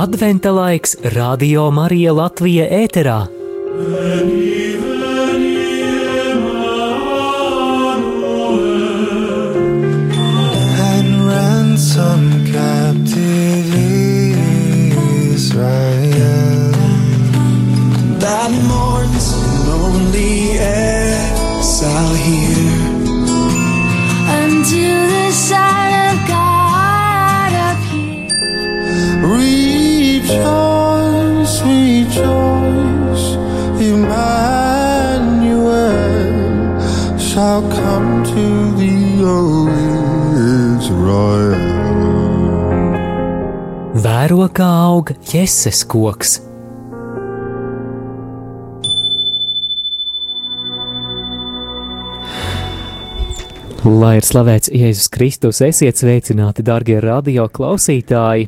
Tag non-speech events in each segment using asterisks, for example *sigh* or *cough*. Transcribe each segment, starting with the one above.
Adventa laiks Radio Marija Latvija ēterā. and Vēro kā aug jēzus koks. Lai ir slavēts Jēzus Kristus, esiet sveicināti, darbie radio klausītāji!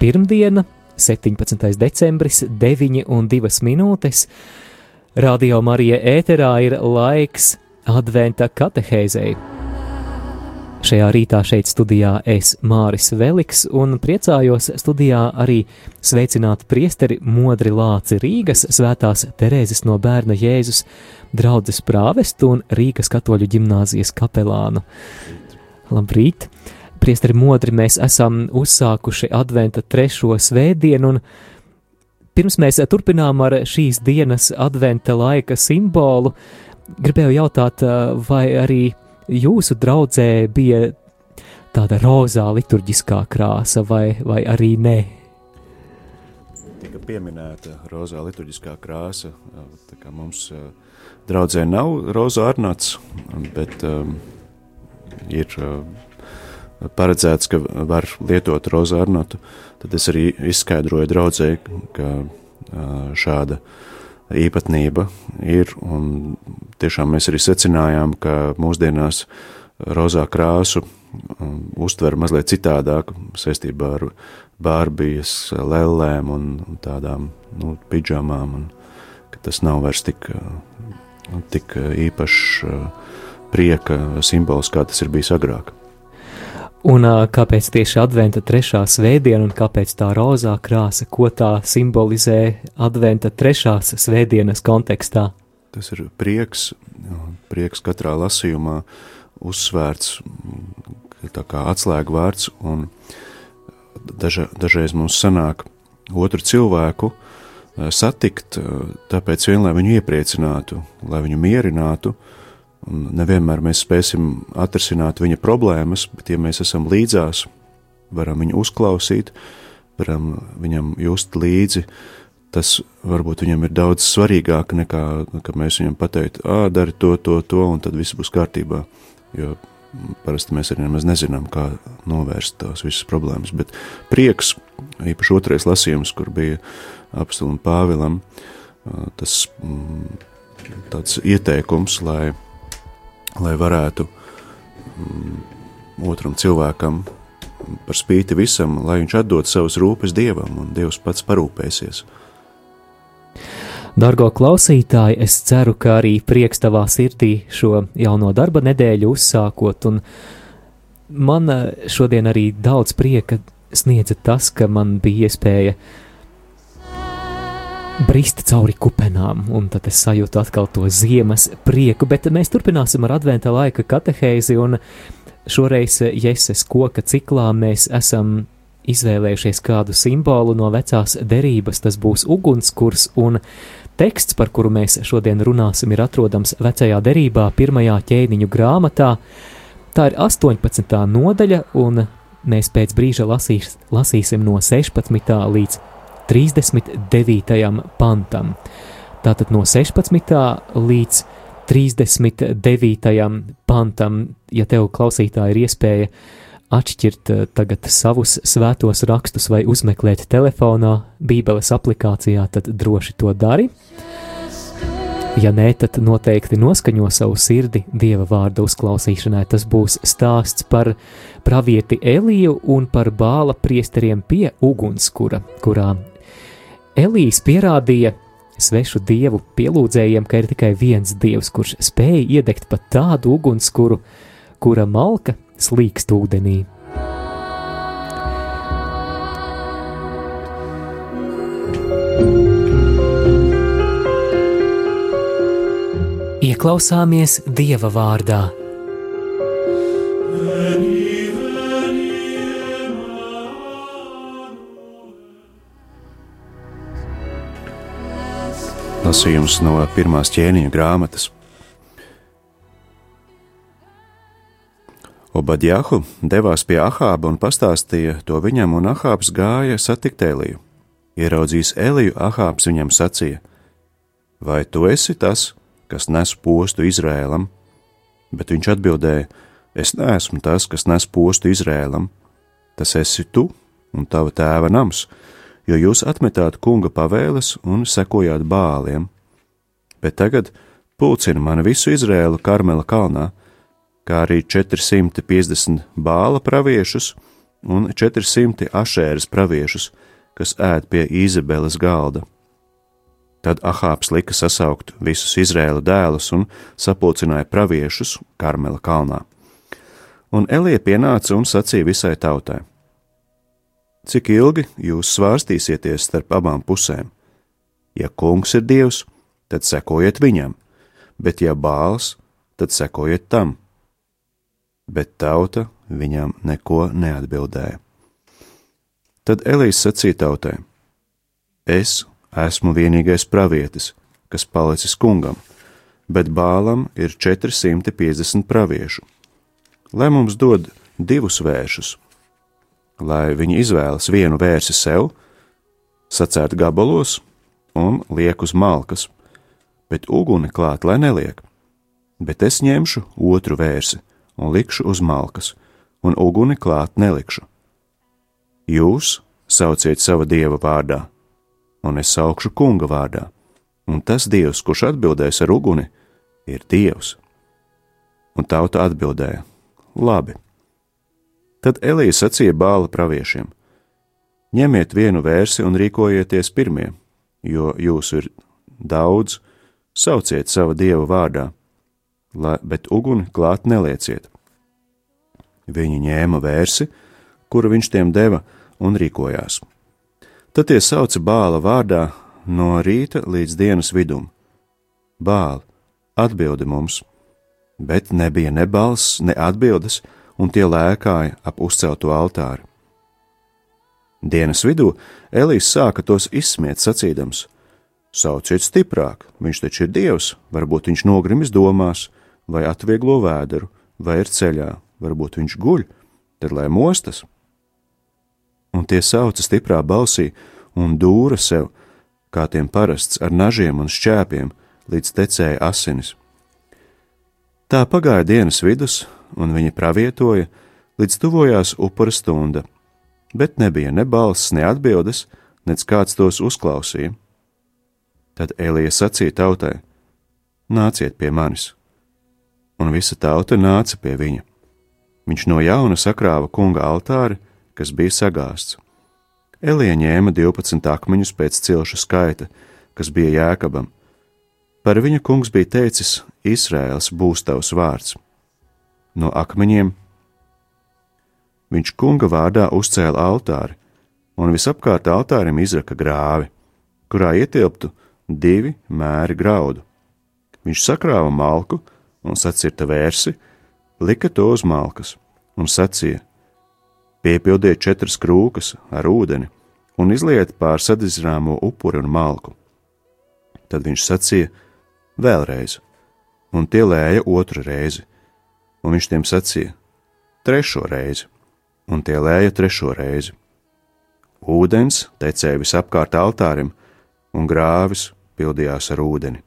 Pirmdiena, 17. decembris, 9 un 2 minūtes. Radio Marija ēterā ir laiks Adventa katehēzei. Šajā rītā šeit studijā es Māris Veliks un priecājos studijā arī sveicināt priesteri Modri Lāci Rīgas svētās Terēzes no bērna Jēzus draudzes prāvestu un Rīgas katoļu ģimnāzijas kapelānu. Labrīt! Priesteri Modri mēs esam uzsākuši adventa trešo svētdienu un pirms mēs turpinām ar šīs dienas adventa laika simbolu, gribēju jautāt, vai arī jūsu draudzē bija tāda rozā liturģiskā krāsa, vai, vai arī nē? Tika pieminēta rozā liturģiskā krāsa. Tā kā mums draudzē nav roza arnats, bet um, ir uh, paredzēts, ka var lietot roza arnatu, tad es arī izskaidroju draudzē, ka uh, šāda īpatnība ir, un tiešām mēs arī secinājām, ka mūsdienās rozā krāsu um, uztver mazliet citādāk saistībā ar bārbijas, lellēm un, un tādām nu, pidžamām, un ka tas nav vairs tik, tik īpašs uh, prieka simbols, kā tas ir bijis agrāk. Un kāpēc tieši adventa trešā svētdiena un kāpēc tā rozā krāsa, ko tā simbolizē adventa trešās svētdienas kontekstā? Tas ir prieks, prieks katrā lasījumā uzsvērts tā kā atslēgu vārds, un daža, dažreiz mums sanāk otru cilvēku satikt, tāpēc vien, lai viņu iepriecinātu, lai viņu mierinātu, un nevienmēr mēs spēsim atrisināt viņa problēmas, bet ja mēs esam līdzās, varam viņu uzklausīt, varam viņam just līdzi, tas varbūt viņam ir daudz svarīgāk nekā, ka mēs viņam pateikt, ā, dari to, to, to, un tad viss būs kārtībā, jo parasti mēs arī nemaz nezinām, kā novērst tās visas problēmas, bet prieks, īpaši otrais lasījums, kur bija apstulim Pāvilam, tas mm, tāds ieteikums, lai, lai varētu mm, otram cilvēkam par spīti visam, lai viņš atdod savus rūpes Dievam, un Dievs pats parūpēsies. Dargo klausītāji, es ceru, ka arī prieks tavā sirdī šo jauno darba nedēļu uzsākot, un man eh, šodien arī daudz prieka sniedza tas, ka man bija iespēja brist cauri kupenām, un tad es sajūtu atkal to ziemas prieku, bet mēs turpināsim ar adventa laika katehēzi, un šoreiz Jēzus koka ciklā mēs esam izvēlējušies kādu simbolu no vecās derības, tas būs ugunskurs, un teksts, par kuru mēs šodien runāsim, ir atrodams vecajā derībā, pirmajā ķēniņu grāmatā. Tā ir 18. nodaļa, un mēs pēc brīža lasīs, lasīsim no 16. līdz 39. pantam. Tātad no 16. līdz 39. pantam, ja tev klausītāji ir iespēja atšķirt eh, tagad savus svētos rakstus vai uzmeklēt telefonā, Bībeles aplikācijā, tad droši to dari. Ja nē, tad noteikti noskaņo savu sirdi Dieva vārda uzklausīšanai. Tas būs stāsts par pravieti Eliju un par bāla priesteriem pie ugunskura, kurā Elīze pierādīja svešu dievu pielūdzējiem, ka ir tikai viens dievs, kurš spēja iedegt pat tādu ugunskura, kura malka slīkst ūdenī. Ieklausāmies Dieva vārdā. Lasījums no pirmās ķēniņa grāmatas. Obadjahu devās pie Ahāba un pastāstīja to viņam, un Ahābs gāja satikt Eliju. Ieraudzījis Eliju, Ahābs viņam sacīja: Vai tu esi tas, kas nes postu Izrēlam? Bet viņš atbildēja: Es neesmu tas, kas nes postu Izrēlam. Tas esi tu un tava tēva nams, jo jūs atmetāt kunga pavēles un sekojāt bāliem. Bet tagad pulcina man visu Izrēlu Karmela kalnā, kā arī 450 bāla praviešus un 400 ašēras praviešus, kas ēd pie Īzebeles galda. Tad Ahāps lika sasaukt visus Izrēla dēlus un sapulcināja praviešus Karmela kalnā. Un Elija pienāca un sacīja visai tautai: Cik ilgi jūs svārstīsieties starp abām pusēm? Ja kungs ir dievs, tad sekojiet viņam, bet ja bāls, tad sekojiet tam. Bet tauta viņam neko neatbildēja. Tad Elīze sacīja tautai: Es esmu vienīgais pravietis, kas palicis kungam, bet bālam ir 450 praviešu. Lai mums dod divus vēršus, lai viņi izvēlas vienu vērsi sev, sacērt gabalos un liek uz malkas, bet uguni klāt, lai neliek. Bet es ņemšu otru vērsi un likšu uz malkas, un uguni klāt nelikšu. Jūs sauciet sava dieva vārdā, un es saukšu kunga vārdā, un tas dievs, kurš atbildēs ar uguni, ir dievs. Un tauta atbildēja: Labi. Tad Elīja sacīja bāla praviešiem: Ņemiet vienu vērsi un rīkojieties pirmie, jo jūsu ir daudz, sauciet sava dieva vārdā, lai, bet uguni klāt nelieciet. Viņi ņēma vērsi, kuru viņš tiem deva, un rīkojās. Tad tie sauca bāla vārdā no rīta līdz dienas vidum. Bāli, atbildi mums, bet nebija ne balss, ne atbildes, un tie lēkāja ap uzcelto altāri. Dienas vidū Elīs sāka tos izsmiet, sacīdams: Sauciet stiprāk, viņš taču ir dievs, varbūt viņš nogrimis domās, vai atvieglo vēderu, vai ir ceļā, varbūt viņš guļ, tad lai mostas un tie sauca stiprā balsī un dūra sev, kā tiem parasts ar nažiem un šķēpiem, līdz tecēja asinis. Tā pagāja dienas vidus, un viņi pravietoja, līdz tuvojās upura stunda, bet nebija ne balss, ne atbildes, nec kāds tos uzklausīja. Tad Elija sacīja tautai: Nāciet pie manis! Un visa tauta nāca pie viņa. Viņš no jauna sakrāva kunga altāri, kas bija sagāzts. Elija ņēma 12 akmeņus pēc cilšu skaita, kas bija jēkabam. Par viņu kungs bija teicis: Izraels būs tavs vārds. No akmeņiem viņš kunga vārdā uzcēla altāri, un visapkārt altārim izraka grāvi, kurā ietilptu divi mēri graudu. Viņš sakrāva malku un sacirta vērsi, lika to uz malkas un sacīja: Piepildiet četras krūkas ar ūdeni un izliet pār sadedzināmo upuri un malku. Tad viņš sacīja vēlreiz, un tie lēja otru reizi, un viņš tiem sacīja trešo reizi, un tie lēja trešo reizi. Ūdens tecēja visapkārt altārim, un grāvis pildījās ar ūdeni.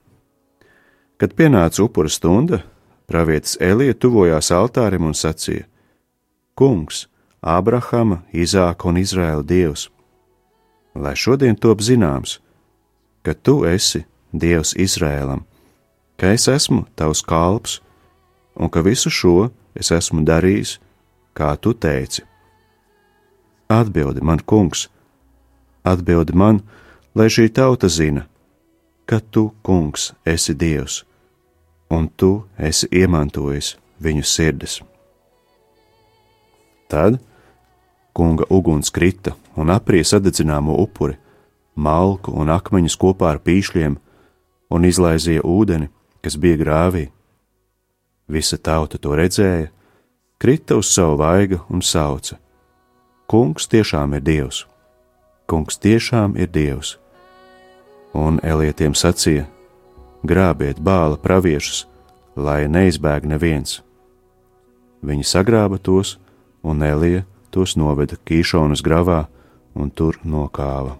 Kad pienāca upura stunda, pravietis Elija tuvojās altārim un sacīja: Kungs, Ābrahama, Izāka un Izraēla dievs. Lai šodien top zināms, ka tu esi dievs Izrēlam, ka es esmu tavs kalps un ka visu šo es esmu darījis, kā tu teici. Atbildi man, kungs, atbildi man, lai šī tauta zina, ka tu, kungs, esi dievs, un tu esi iemantojis viņu sirdis. Tad kunga uguns krita un aprija sadedzināmo upuri, malku un akmeņus kopā ar pīšļiem, un izlaizīja ūdeni, kas bija grāvī. Visa tauta to redzēja, krita uz savu vaigu un sauca: Kungs tiešām ir Dievs! Kungs tiešām ir Dievs! Un Elietiem sacīja: Grābiet bāla praviešus, lai neizbēg neviens. Viņi sagrāba tos, un Elija tos noveda Kīšonas gravā un tur nokāva.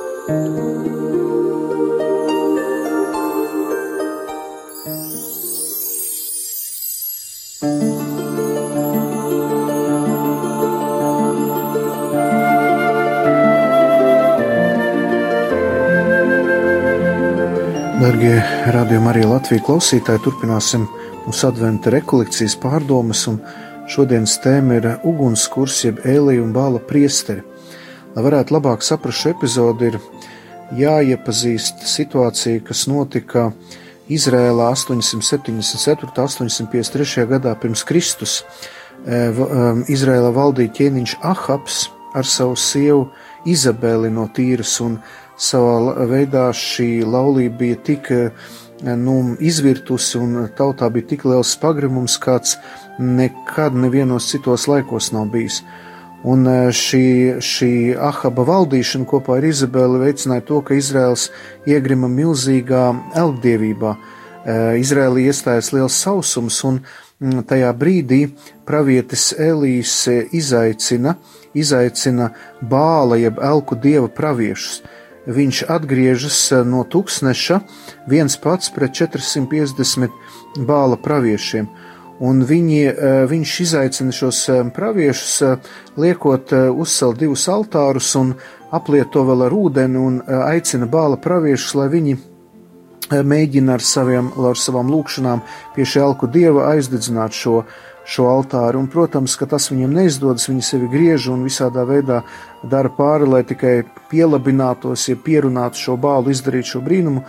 Darbie radījumi arī Latvijas klausītāji, turpināsim mūsu adventa rekolekcijas pārdomas, šodienas tēma ir ugunskurs, jeb ēlija un bāla priesteri. Lai varētu labāk saprast šo epizodi, ir jāiepazīst situācija, kas notika Izrēlā 874. un 853. gadā pirms Kristus. E, Izrēlā valdīja ķēniņš Ahabs ar savu sievu Izabeli no Tīras, un savā veidā šī laulība bija tik nu, izvirtusi un tautā bija tik liels pagrimums, kāds nekad nevienos citos laikos nav bijis. Un šī, šī Ahaba valdīšana kopā ar Izabeli veicināja to, ka Izraels iegrima milzīgā elgdievībā. Izrēlī iestājas liels sausums, un tajā brīdī pravietis Elīs izaicina, izaicina bāla jeb elku dieva praviešus viņš atgriežas eh, no tūkstneša viens pats pret 450 bāla praviešiem. Un viņi, eh, viņš izaicina šos eh, praviešus, liekot uzcelt divus altārus un apliet to vēl ar ūdeni un aicina bāla praviešus, lai viņi mēģina ar, saviem, ar savām lūkšanām pie šī alku dieva aizdedzināt šo, šo altāru. Un, protams, ka tas viņiem neizdodas, viņi sevi griež un visādā veidā dara pāri, lai tikai pielabinātos, ja pierunātu šo bālu, izdarīt šo brīnumu.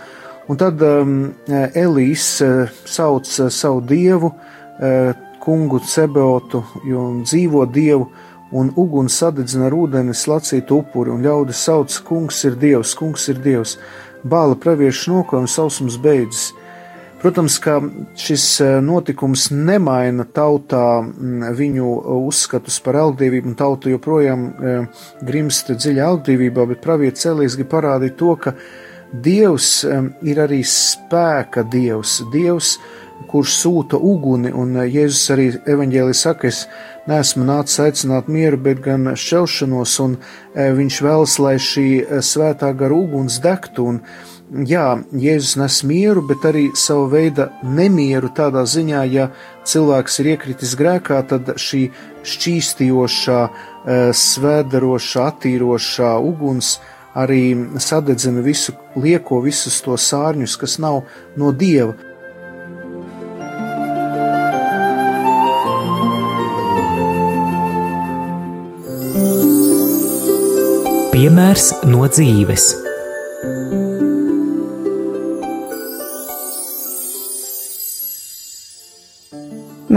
Un tad um, Elīs uh, sauc uh, savu dievu, uh, kungu Cebeotu, jo dzīvo dievu, un uguns sadedzina ar ūdeni slacītu upuri, un ļaudis sauc, kungs ir dievs, kungs ir dievs. Bāla praviešu nokoja un sausums beidzas. Protams, ka šis e, notikums nemaina tautā viņu uzskatus par elgdevību, un tauta joprojām e, grimst dziļā elgdevībā, bet pravietis Elīs grib parādīt to, ka Dievs e, ir arī spēka Dievs, Dievs, kurš sūta uguni, un Jēzus arī evaņģēlī saka, es neesmu nācis aicināt mieru, bet gan šķelšanos, un viņš vēlas, lai šī svētā gara uguns degtu, un jā, Jēzus nes mieru, bet arī savu veidu nemieru tādā ziņā, ja cilvēks ir iekritis grēkā, tad šī šķīstījošā, eh, svēdarošā, attīrošā uguns arī sadedzina visu lieko, visus to sārņus, kas nav no dieva. Piemērs no dzīves.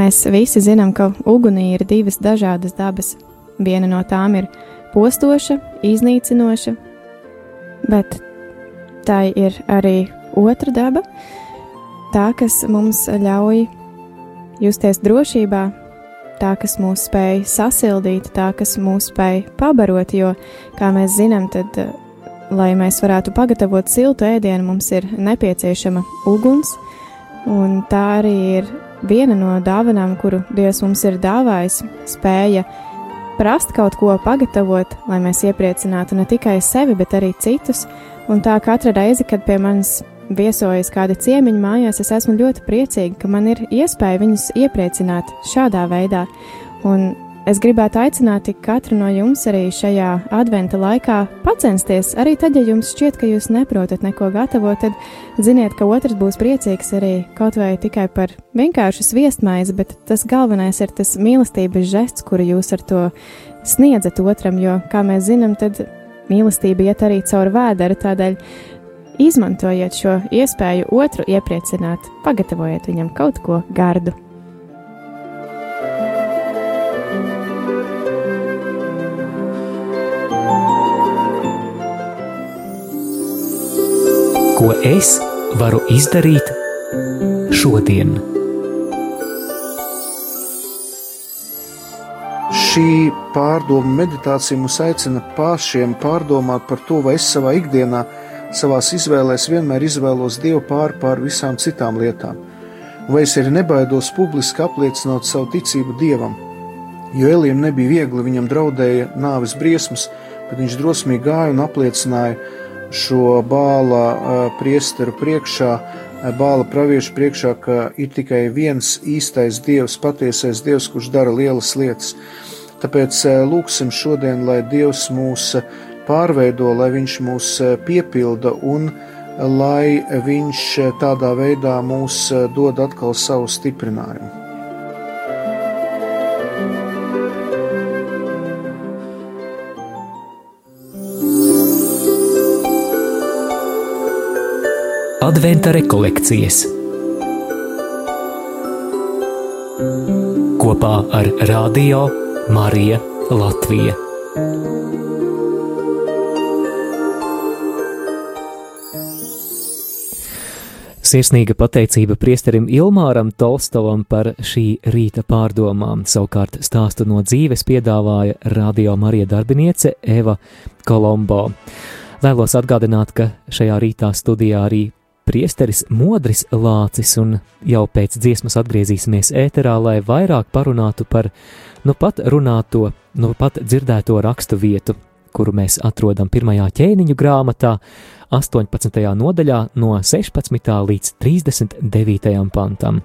Mēs visi zinām, ka ugunī ir divas dažādas dabas. Viena no tām ir postoša, iznīcinoša, bet tā ir arī otra daba, tā, kas mums ļauj justies drošībā, tā, kas mūs spēj sasildīt, tā, kas mūs spēj pabarot, jo, kā mēs zinām, tad, lai mēs varētu pagatavot siltu ēdienu, mums ir nepieciešama uguns, un tā arī ir viena no dāvanām, kuru Dievs mums ir dāvājis, spēja prast kaut ko pagatavot, lai mēs iepriecinātu ne tikai sevi, bet arī citus. Un tā katra reize, kad pie manis viesojas kādi ciemiņi mājās, es esmu ļoti priecīga, ka man ir iespēja viņus iepriecināt šādā veidā. Un Es gribētu aicināt katru no jums arī šajā adventa laikā pacensties. Arī tad, ja jums šķiet, ka jūs neprotat neko gatavot, tad ziniet, ka otrs būs priecīgs arī kaut vai tikai par vienkāršu sviestmaizi, bet tas galvenais ir tas mīlestības žests, kuru jūs ar to sniedzat otram, jo, kā mēs zinām, tad mīlestība iet arī caur vēdera, tādēļ izmantojiet šo iespēju otru iepriecināt, pagatavojiet viņam kaut ko gardu. Ko es varu izdarīt šodien? Šī pārdomu meditācija mūs aicina pašiem pārdomāt par to, vai es savā ikdienā, savā izvēlēs vienmēr izvēlos Dievu pār pār visām citām lietām, vai es arī nebaidos publiski apliecināt savu ticību Dievam. Jo Elijam nebija viegli, viņam draudēja nāves briesmas, bet viņš drosmīgi gāja un apliecināja šo bāla priesteru priekšā, bāla praviešu priekšā, ka ir tikai viens īstais dievs, patiesais dievs, kurš dara lielas lietas. Tāpēc lūksim šodien, lai Dievs mūs pārveido, lai Viņš mūs piepilda un lai Viņš tādā veidā mūs dod atkal savu stiprinājumu. Adventa rekolekcijas kopā ar Radio Marija Latvija. Sirsnīga pateicība priesterim Ilmāram Tolstovam par šī rīta pārdomām. Savukārt stāstu no dzīves piedāvāja radio Marija darbiniece Eva Kolombo. Vēlos atgādināt, ka šajā rītā studijā arī priesteris Modris Lācis, un jau pēc dziesmas atgriezīsimies ēterā, lai vairāk parunātu par nu pat runāto, nu pat dzirdēto rakstu vietu, kuru mēs atrodam pirmajā ķēniņu grāmatā, 18. nodaļā, no 16. līdz 39. pantam.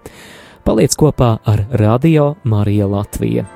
Paliec kopā ar Radio Marija Latvija.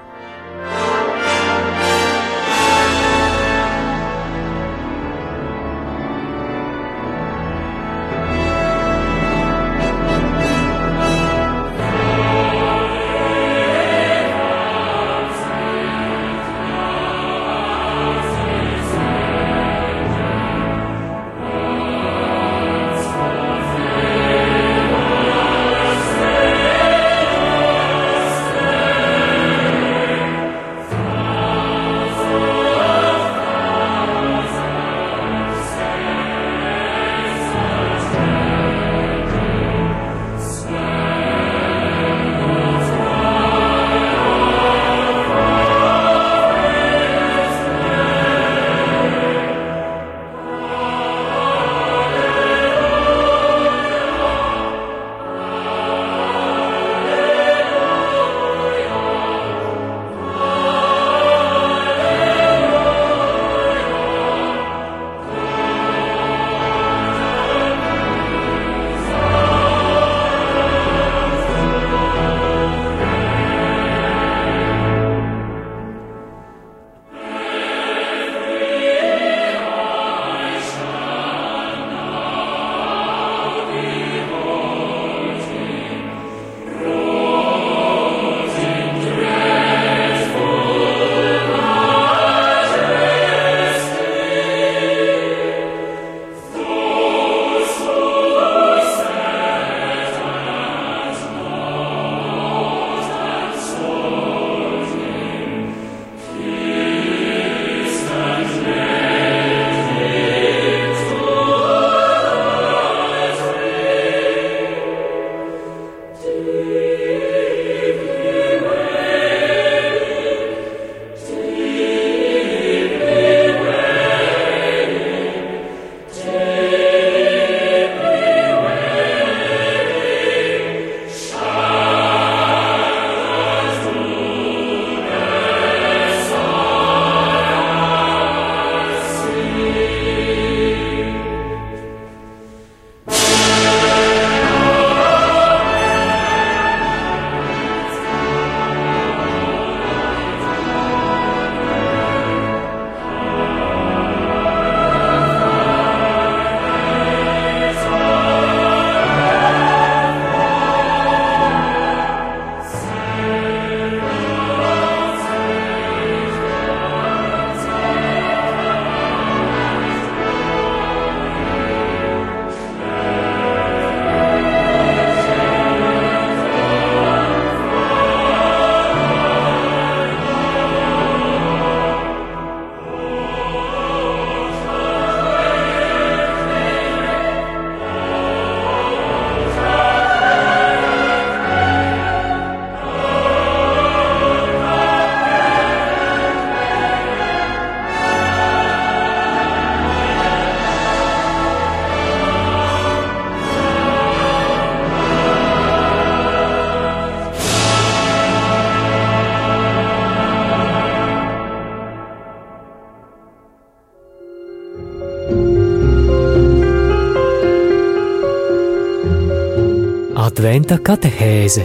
Adventa katehēze.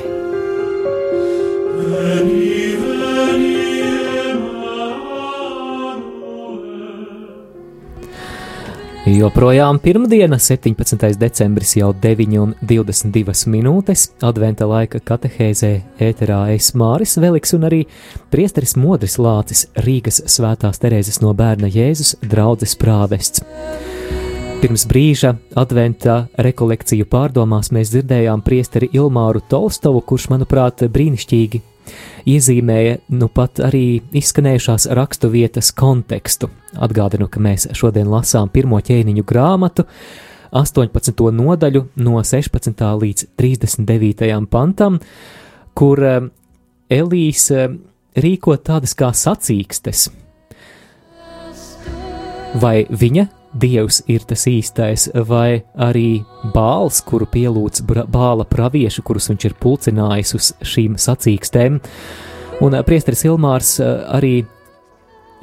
Joprojām pirmdiena, 17. decembris, jau 9,22 minūtes. Adventa laika katehēzē ēterā es Māris Veliks un arī priesteris Modris Lācis Rīgas svētās Terēzes no bērna Jēzus draudzes prāvests. Pirms brīža adventa rekolekciju pārdomās mēs dzirdējām priesteri Ilmāru Tolstovu, kurš, manuprāt, brīnišķīgi iezīmēja nu pat arī izskanējušās rakstu vietas kontekstu. Atgādinu, ka mēs šodien lasām pirmo ķēniņu grāmatu, 18. nodaļu no 16. līdz 39. pantam, kur eh, Elīs eh, rīko tādas kā sacīkstes. Vai viņa Dievs ir tas īstais, vai arī bāls, kuru pielūdz bāla praviešu, kurus viņš ir pulcinājis uz šīm sacīkstēm. Un priesteris Ilmārs arī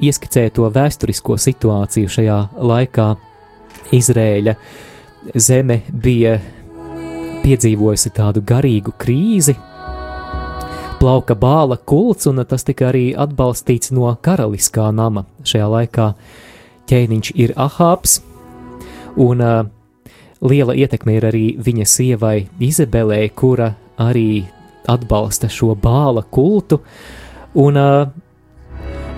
ieskicēja to vēsturisko situāciju šajā laikā. Izrēļa zeme bija piedzīvojusi tādu garīgu krīzi, plauka bāla kults, un tas tika arī atbalstīts no karaliskā nama šajā laikā ķēniņš ir Ahāps, un uh, liela ietekme ir arī viņa sievai Izabelē, kura arī atbalsta šo bāla kultu. Un, uh,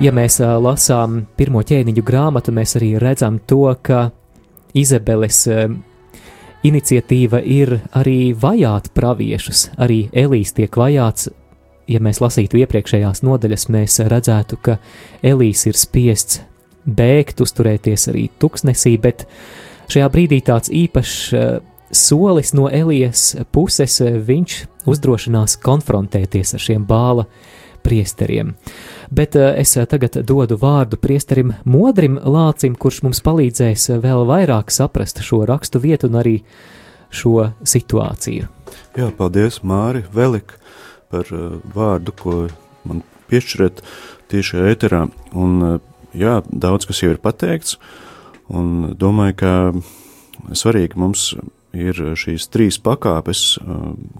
ja mēs uh, lasām pirmo ķēniņu grāmatu, mēs arī redzam to, ka Izabeles uh, iniciatīva ir arī vajāt praviešus, arī Elīs tiek vajāts. Ja mēs lasītu iepriekšējās nodaļas, mēs redzētu, ka Elīs ir spiests bēgt, uzturēties arī tuksnesī, bet šajā brīdī tāds īpašs uh, solis no Elijas puses, uh, viņš uzdrošinās konfrontēties ar šiem bāla priesteriem. Bet uh, es tagad dodu vārdu priesterim Modrim Lācim, kurš mums palīdzēs vēl vairāk saprast šo rakstu vietu un arī šo situāciju. Jā, paldies, Māri, Velik, par vārdu, ko man piešķirat tieši ēterā. Un, jā, daudz kas jau ir pateikts, un domāju, ka svarīgi mums ir šīs trīs pakāpes,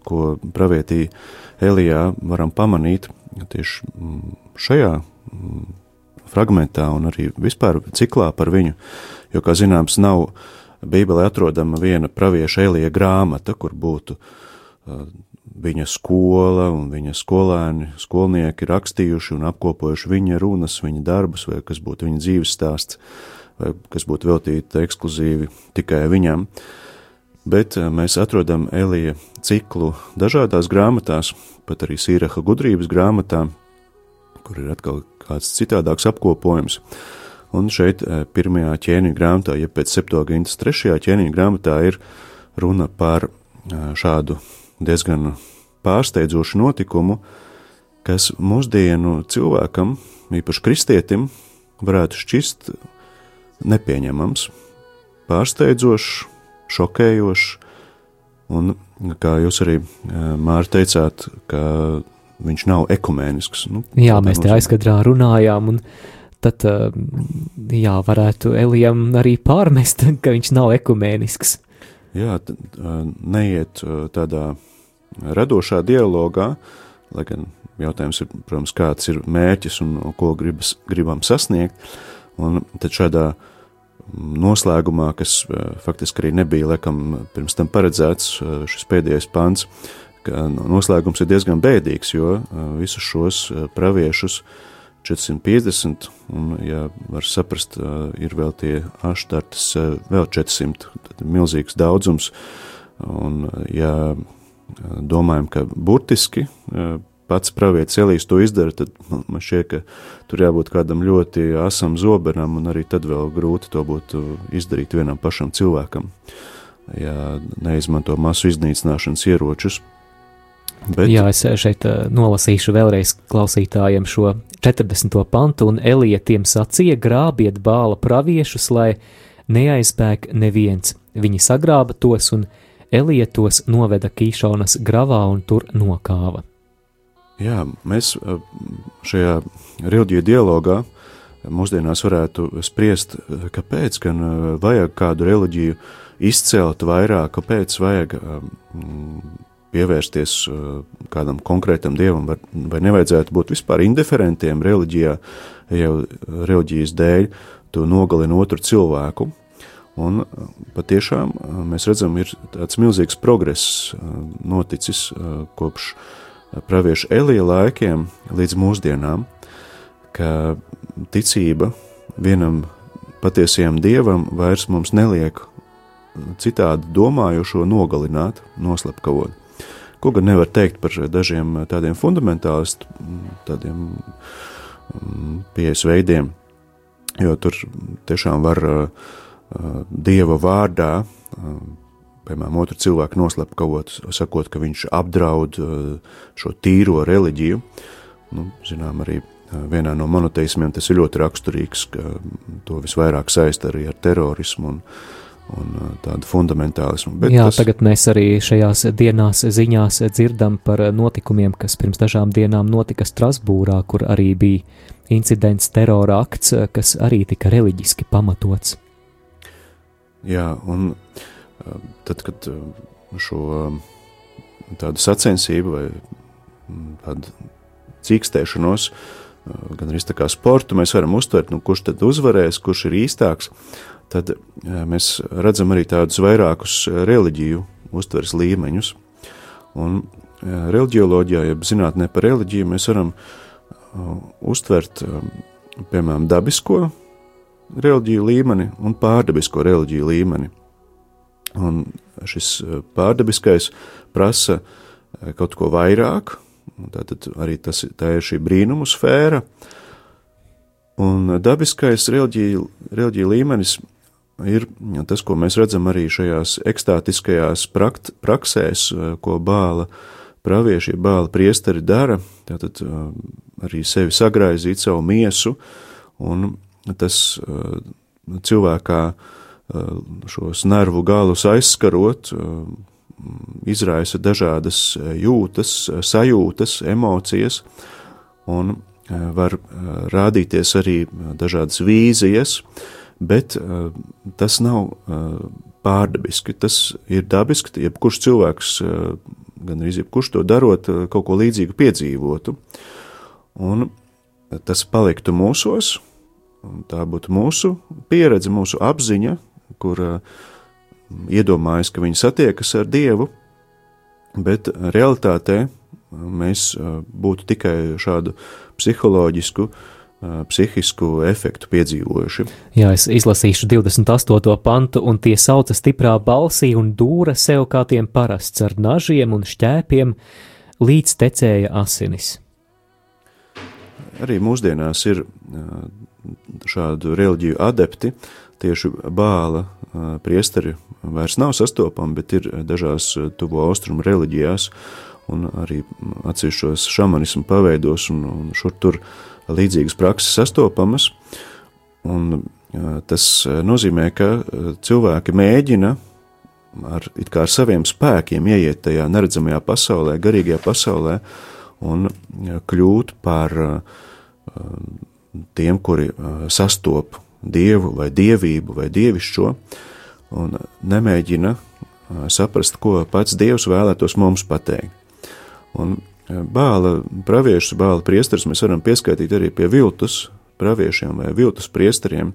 ko pravietī Elijā varam pamanīt tieši šajā fragmentā un arī vispār ciklā par viņu, jo, kā zināms, nav Bībelē atrodama viena pravieša Elija grāmata, kur būtu viņa skola un viņa skolēni, skolnieki rakstījuši un apkopojuši viņa runas, viņa darbus, vai kas būtu viņa dzīves stāsts, vai kas būtu veltīta ekskluzīvi tikai viņam. Bet eh, mēs atrodam Elija ciklu dažādās grāmatās, pat arī Sīraha gudrības grāmatā, kur ir atkal kāds citādāks apkopojums. Un šeit eh, pirmajā ķēniņa grāmatā, ja pēc septogintas trešajā ķēniņa grāmatā ir runa par eh, šādu diezgan pārsteidzošu notikumu, kas mūsdienu cilvēkam, īpaši kristietim, varētu šķist nepieņemams, pārsteidzošs, šokējošs. Un, kā jūs arī Mārta teicāt, ka viņš nav ekumēnisks. Nu, jā, mēs te aizkadrā runājām, un tad, jā, varētu Elijam arī pārmest, *laughs* ka viņš nav ekumēnisks. Jā, neiet tādā radošā dialogā, lai gan jautājums ir, protams, kāds ir mērķis un, ko gribas, gribam sasniegt, un tad šādā noslēgumā, kas eh, faktiski arī nebija, laikam, pirms tam paredzēts eh, šis pēdējais pants, ka noslēgums ir diezgan bēdīgs, jo eh, visus šos praviešus 450, un, ja var saprast, ir vēl tie aštartas, vēl 400, tad milzīgs daudzums, un, ja domājam, ka burtiski pats pravietis Elīs to izdara, tad man šķiet, ka tur jābūt kādam ļoti asam zobenam, un arī tad vēl grūti to būtu izdarīt vienam pašam cilvēkam, ja neizmanto masu iznīcināšanas ieročus. Bet... Jā, es šeit nolasīšu vēlreiz klausītājiem šo 40. pantu, un Elija tiem sacīja: grābiet bāla praviešus, lai neaizbēg neviens. Viņi sagrāba tos un Elija tos noveda Kīšonas gravā un tur nokāva. Jā, mēs eh, šajā reliģiju dialogā mūsdienās varētu spriest, eh, kāpēc gan eh, vajag kādu reliģiju izcelt vairāk, kāpēc vajag pievērsties kādam konkrētam dievam, vai nevajadzētu būt vispār indiferentiem reliģijā, jau reliģijas dēļ, tu nogalini otru cilvēku. Un patiešām mēs redzam, ir tāds milzīgs progress noticis kopš pravieša Elija laikiem līdz mūsdienām, ka ticība vienam patiesajam dievam vairs mums neliek citādi domājošo nogalināt, noslepkavot. Ko gan nevar teikt par dažiem tādiem fundamentālistu, tādiem mm, pieejas veidiem, jo tur tiešām var uh, dieva vārdā, uh, piemēram, otru cilvēku noslepkavot, sakot, ka viņš apdraud uh, šo tīro reliģiju. Nu, zinām, arī vienā no monoteismiem tas ir ļoti raksturīgs, ka to visvairāk saista arī ar terorismu un, un tādu fundamentālismu. Bet Jā, tas... tagad mēs arī šajās dienās ziņās dzirdam par notikumiem, kas pirms dažām dienām notika Strasbūrā, kur arī bija incidents, terora akts, kas arī tika reliģiski pamatots. Jā, un tad, kad šo tādu sacensību vai tādu cīkstēšanos, gan arī tā kā sportu, mēs varam uztvert, nu, kurš tad uzvarēs, kurš ir īstāks, tad mēs redzam arī tādus vairākus reliģiju uztveres līmeņus. Un reliģioloģijā, ja zinātnē par reliģiju, mēs varam uztvert, piemēram, dabisko reliģiju līmeni un pārdabisko reliģiju līmeni. Un šis pārdabiskais prasa kaut ko vairāk, Tātad arī tas, tā ir šī brīnumu sfēra. Un dabiskais reliģija, reliģija līmenis ir tas, ko mēs redzam arī šajās ekstātiskajās prakt, praksēs, ko bāla pravieši, bāla priesteri dara. Tātad arī sevi sagraizīt savu miesu, un tas cilvēkā šos nervu galus aizskarot, izraisa dažādas jūtas, sajūtas, emocijas, un var rādīties arī dažādas vīzijas, bet tas nav pārdabiski. Tas ir dabiski, jebkurš cilvēks, gan arī jebkurš to darot, kaut ko līdzīgu piedzīvotu. Un tas paliktu mūsos, tā būtu mūsu pieredze, mūsu apziņa, kur uh, iedomājas, ka viņi satiekas ar Dievu, bet realitātē mēs būtu tikai šādu psiholoģisku, psihisku efektu piedzīvojuši. Jā, es izlasīšu 28. pantu, un tie sauca stiprā balsī un dūra sev kā tiem parasts ar nažiem un šķēpiem, līdz tecēja asinis. Arī mūsdienās ir šādu reliģiju adepti, tieši bāla priesteri vairs nav sastopami, bet ir dažās tuvo austrumu reliģijās un arī atsevišķos šamanismu paveidos un, un šur tur līdzīgas prakses sastopamas. Un tas nozīmē, ka cilvēki mēģina ar, ar saviem spēkiem ieiet tajā neredzamajā pasaulē, garīgajā pasaulē un kļūt par tiem, kuri sastop dievu vai dievību vai dievišķo, un nemēģina saprast, ko pats dievs vēlētos mums pateikt. Un bāla praviešus, bāla priesteris mēs varam pieskaitīt arī pie viltus praviešiem vai viltus priesteriem,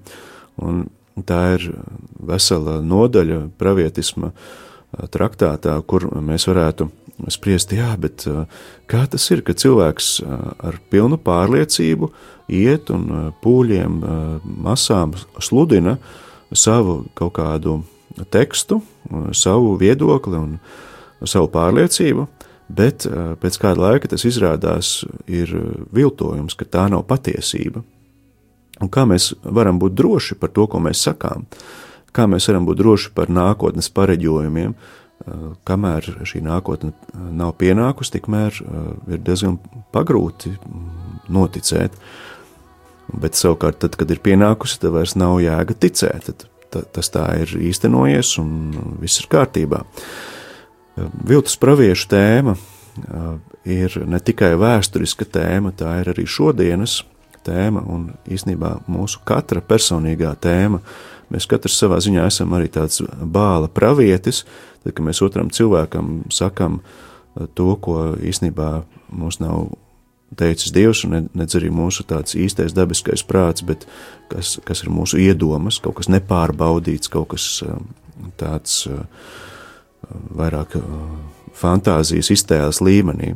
un tā ir vesela nodaļa pravietisma traktātā, kur mēs varētu spriest, jā, bet kā tas ir, ka cilvēks ar pilnu pārliecību iet un pūļiem, masām sludina savu kaut kādu tekstu, savu viedokli un savu pārliecību, bet pēc kāda laika tas izrādās ir viltojums, ka tā nav patiesība. Un kā mēs varam būt droši par to, ko mēs sakām? Kā mēs varam būt droši par nākotnes pareģojumiem, kamēr šī nākotne nav pienākusi, tikmēr ir diezgan pagrūti noticēt. Bet savukārt, tad, kad ir pienākusi, tad vairs nav jēga ticēt. Tad, tad, tas tā ir īstenojies un viss ir kārtībā. Viltus praviešu tēma ir ne tikai vēsturiska tēma, tā ir arī šodienas tēma un īstenībā mūsu katra personīgā tēma. Mēs katrs savā ziņā esam arī tāds bāla pravietis, tad, kad mēs otram cilvēkam sakam, to, ko īstenībā mums nav teicis Dievs, un ne, nedz arī mūsu tāds īstais dabiskais prāts, bet kas, kas ir mūsu iedomas, kaut kas nepārbaudīts, kaut kas tāds vairāk fantāzijas iztēles līmenī.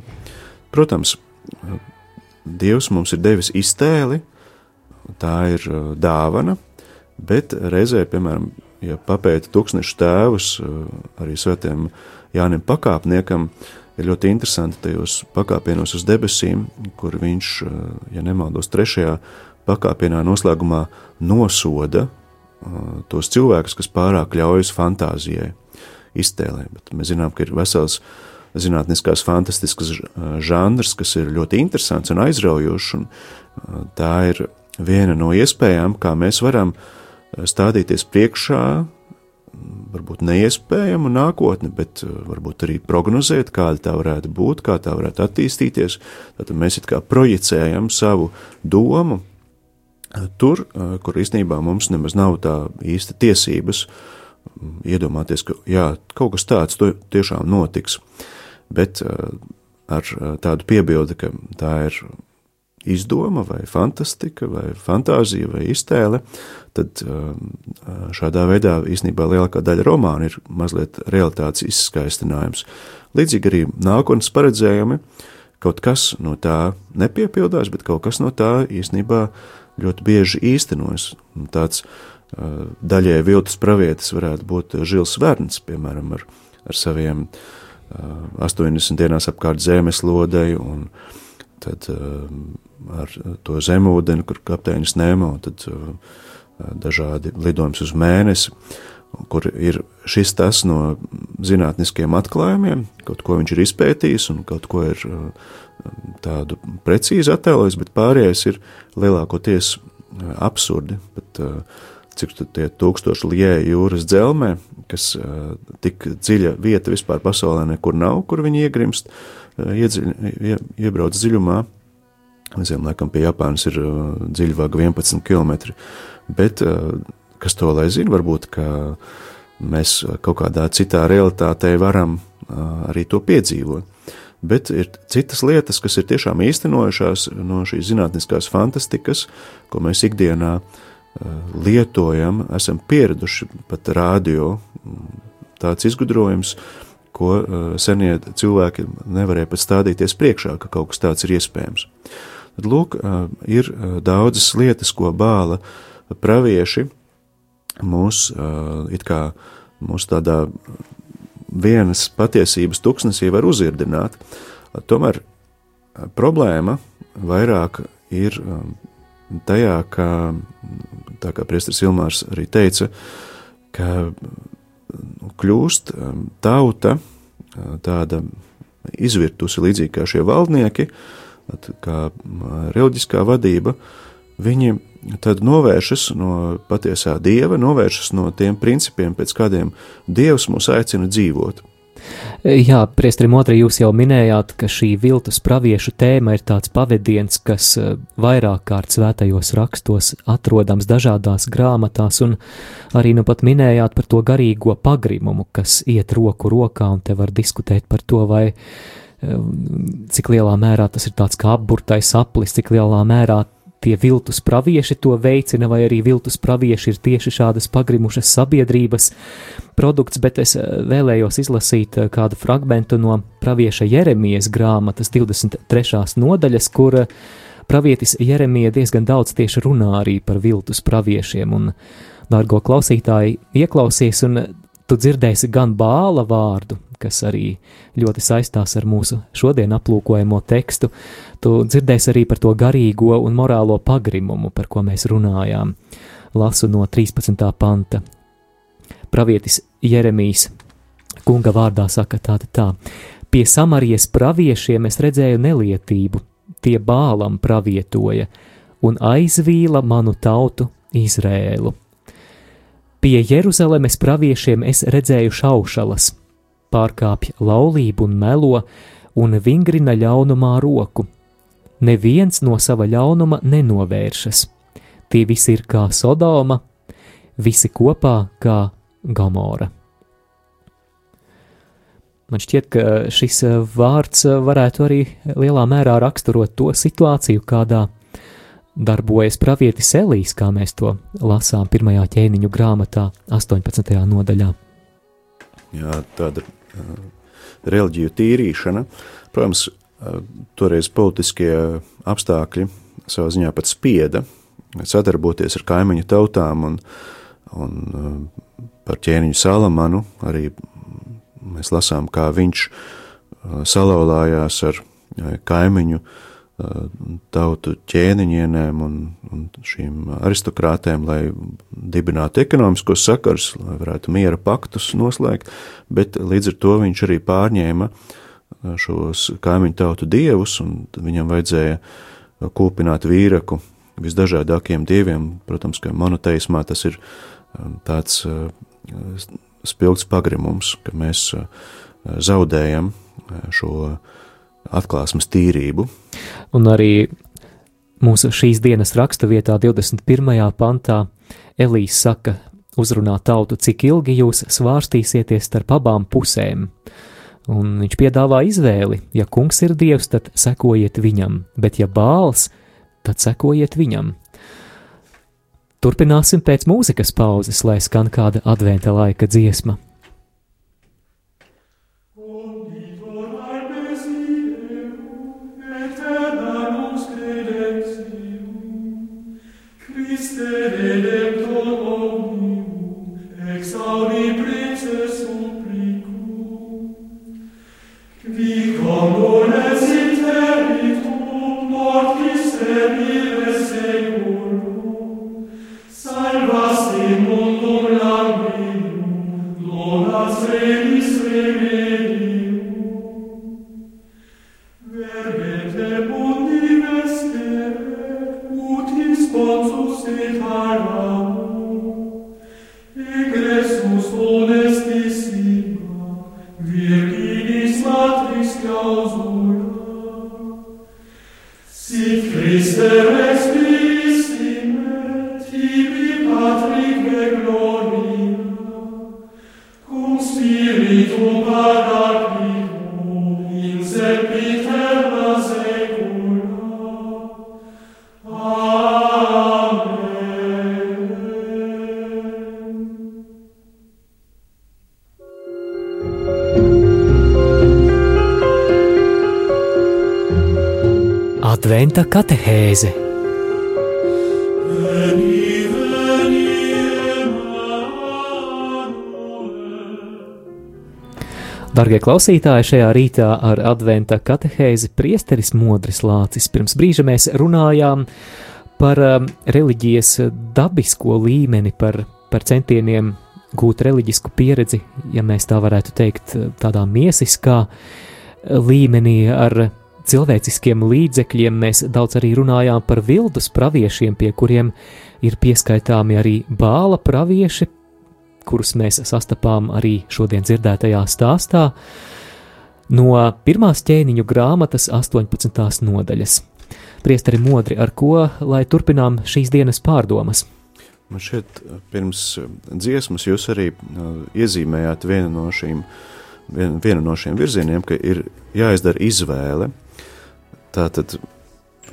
Protams, Dievs mums ir devis iztēli, tā ir dāvana, bet reizē, piemēram, ja papēta tūkstnešu tēvus arī svētiem Jānim Pakāpniekam, ir ļoti interesanti tajos pakāpienos uz debesīm, kur viņš, ja nemaldos, trešajā pakāpienā noslēgumā nosoda tos cilvēkus, kas pārāk ļaujas fantāzijai, iztēlē. Bet mēs zinām, ka ir vesels zinātniskās fantastiskas žanrs, kas ir ļoti interesants un aizraujošs, un tā ir viena no iespējām, kā mēs varam stādīties priekšā varbūt neiespējamu nākotni, bet uh, varbūt arī prognozēt, kāda tā varētu būt, kā tā varētu attīstīties. Tad mēs it kā projicējam savu domu uh, tur, kur īstenībā mums nemaz nav tā īsta tiesības um, iedomāties, ka jā, kaut kas tāds tiešām notiks. Bet ar tādu piebildi, ka tā ir izdoma, vai fantastika, vai fantāzija, vai iztēle, tad um, šādā veidā īstenībā lielākā daļa romāna ir mazliet realitātes izskaistinājums. Līdzīgi arī nākotnes paredzējumi, kaut kas no tā nepiepildās, bet kaut kas no tā īstenībā ļoti bieži īstenojas. Tāds uh, daļai viltus pravietis varētu būt Žils Verns, piemēram, ar, ar saviem 80 uh, dienās apkārt zemes lodei un tad um, ar to zemūdeni, kur kapteinis Nemo, tad uh, dažādi lidojums uz mēnesi, kur ir šis tas no zinātniskiem atklājumiem, kaut ko viņš ir izpētījis un kaut ko ir uh, tādu precīzi attēlojis, bet pārējais ir lielākoties uh, absurdi. Bet, cik tie tūkstoši lieji jūras dzelmē, kas tik dziļa vieta vispār pasaulē nekur nav, kur viņi iegrimst, iedziļ, ie, iebrauc dziļumā, Mēs laikam pie Japānas ir dziļvāga 11 km. Bet, uh, kas to lai zina, varbūt, mēs kaut kādā citā realitātē varam arī to piedzīvot. Bet ir citas lietas, kas ir tiešām īstenojušās no šīs zinātniskās fantastikas, ko mēs ikdienā lietojam, esam pieraduši pat rādio. Tāds izgudrojums, ko senie cilvēki nevarēja pat stādīties priekšā, ka kaut kas tāds ir iespējams. Tad, lūk, ir daudzas lietas, ko bāla pravieši mūs, it kā mūsu tādā vienas patiesības tuksnesī var uzirdināt. Tomēr problēma vairāk ir tajā, ka, tā kā priestris Ilmārs arī teica, ka kļūst tauta tāda izvirtusi līdzīgi kā šie valdnieki, kā reliģiskā vadība, viņi tad novēršas no patiesā dieva, novēršas no tiem principiem, pēc kādiem dievs mūs aicina dzīvot. Jā, priestrim otrī jūs jau minējāt, ka šī viltus praviešu tēma ir tāds pavadiens, kas vairāk kārt svētajos rakstos atrodams dažādās grāmatās, un arī nu pat minējāt par to garīgo pagrimumu, kas iet roku rokā, un te var diskutēt par to, vai uh, cik lielā mērā tas ir tāds kā apburtais aplis, cik lielā mērā tie viltus pravieši to veicina, vai arī viltus pravieši ir tieši šādas pagrimušas sabiedrības produkts, bet es vēlējos izlasīt kādu fragmentu no pravieša Jeremijas grāmatas 23. nodaļas, kur pravietis Jeremija diezgan daudz tieši runā arī par viltus praviešiem, un, dārgo klausītāji, ieklausies, un tu dzirdēsi gan bāla vārdu, kas arī ļoti saistās ar mūsu šodien aplūkojamo tekstu, tu dzirdēsi arī par to garīgo un morālo pagrimumu, par ko mēs runājām. Lasu no 13. panta. Pravietis Jeremijs kunga vārdā saka tāda tā: Pie Samarijas praviešiem es redzēju nelietību, tie bālam pravietoja un aizvīla manu tautu Izrēlu. Pie Jeruzalemes praviešiem es redzēju šaušalas, pārkāpj laulību un melo un vingrina ļaunumā roku. Neviens no sava ļaunuma nenovēršas. Tie visi ir kā Sodoma, visi kopā kā Gamora. Man šķiet, ka šis vārds varētu arī lielā mērā raksturot to situāciju, kādā darbojas pravietis Elīs, kā mēs to lasām pirmajā ķēniņu grāmatā, 18. nodaļā. Jā, tāda reliģiju tīrīšana. Protams, uh, toreiz politiskie apstākļi savā ziņā pat spieda sadarboties ar kaimiņu tautām un, un uh, par ķēniņu Salamanu arī mēs lasām, kā viņš salauzājās ar kaimiņu tautu ķēniņienēm un, un šīm aristokrātēm, lai dibinātu ekonomiskos sakars, lai varētu miera paktus noslēgt, bet līdz ar to viņš arī pārņēma šos kaimiņu tautu dievus, un viņam vajadzēja kūpināt vīraku visdažādākiem dieviem. Protams, ka monoteismā tas ir tāds spilgts pagrimums, ka mēs zaudējam šo atklāsmes tīrību. Un arī mūsu šīs dienas raksturvietā, 21. pantā, Elīs saka, uzrunā tautu, cik ilgi jūs svārstīsieties starp abām pusēm. Un viņš piedāvā izvēli, ja kungs ir dievs, tad sekojiet viņam, bet ja bāls, tad sekojiet viņam. Turpināsim pēc mūzikas pauzes, lai skan kāda adventa laika dziesma. Si Christe respis in me, tibi Patric gloria, cum spiritum parat, Adventa katehēze. Darbie klausītāji, šajā rītā ar adventa katehēzi priesteris Modris Lācis. Pirms brīža mēs runājām par um, reliģijas dabisko līmeni, par, par centieniem gūt reliģisku pieredzi, ja mēs tā varētu teikt, tādā miesiskā līmenī ar cilvēciskiem līdzekļiem. Mēs daudz arī runājām par vildus praviešiem, pie kuriem ir pieskaitāmi arī bāla pravieši, kurus mēs sastapām arī šodien dzirdētajā stāstā no pirmās ķēniņu grāmatas 18. nodaļas. Priesteri modri, ar ko lai turpinām šīs dienas pārdomas? Man šeit pirms dziesmas jūs arī uh, iezīmējāt vienu no šīm, vien, vienu no šiem virzieniem, ka ir jāizdara izvēle. Tātad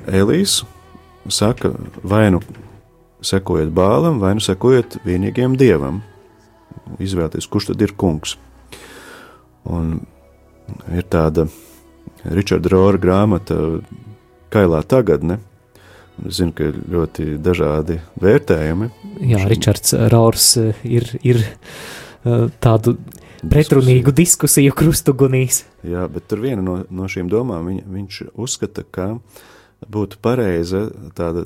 Elīs saka, vai nu sekojiet bālam, vai nu sekojiet vienīgajam dievam. Izvēlēties, kurš tad ir kungs. Un ir tāda Richarda Rora grāmata, Kailā tagadne. Es zinu, ka ir ļoti dažādi vērtējumi. Jā, Ričards Rors ir, ir tādu pretrunīgu diskusiju krustugunīs. Jā, bet tur viena no, no šīm domām viņ, viņš uzskata, ka būtu pareiza tāda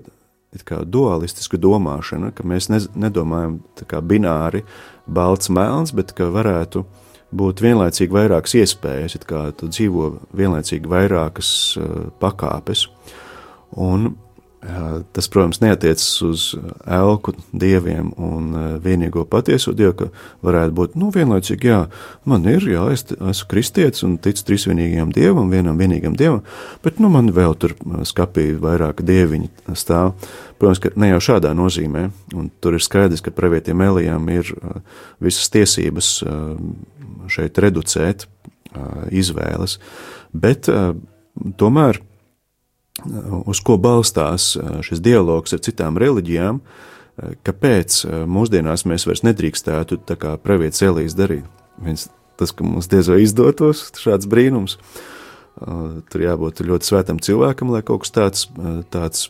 kā dualistiska domāšana, ka mēs ne, nedomājam kā bināri balts melns, bet ka varētu būt vienlaicīgi vairākas iespējas, kā dzīvo vienlaicīgi vairākas uh, pakāpes. Un Tas, protams, neatiecas uz elku dieviem un vienīgo patieso dievu, ka varētu būt, nu, vienlaicīgi, jā, man ir, jā, es esmu kristietis un ticu trīsvienīgajam dievam, vienam vienīgam dievam, bet, nu, man vēl tur skapī vairāk dieviņi stāv. Protams, ka ne jau šādā nozīmē, un tur ir skaidrs, ka pravietiem Elijam ir visas tiesības šeit reducēt izvēles. Bet tomēr uz ko balstās šis dialogs ar citām reliģijām, kāpēc mūsdienās mēs vairs nedrīkstētu tā kā pravietis Elijas darīt. Viens, tas, ka mums diez vai izdotos šāds brīnums, tur jābūt ļoti svētam cilvēkam, lai kaut kas tāds, tāds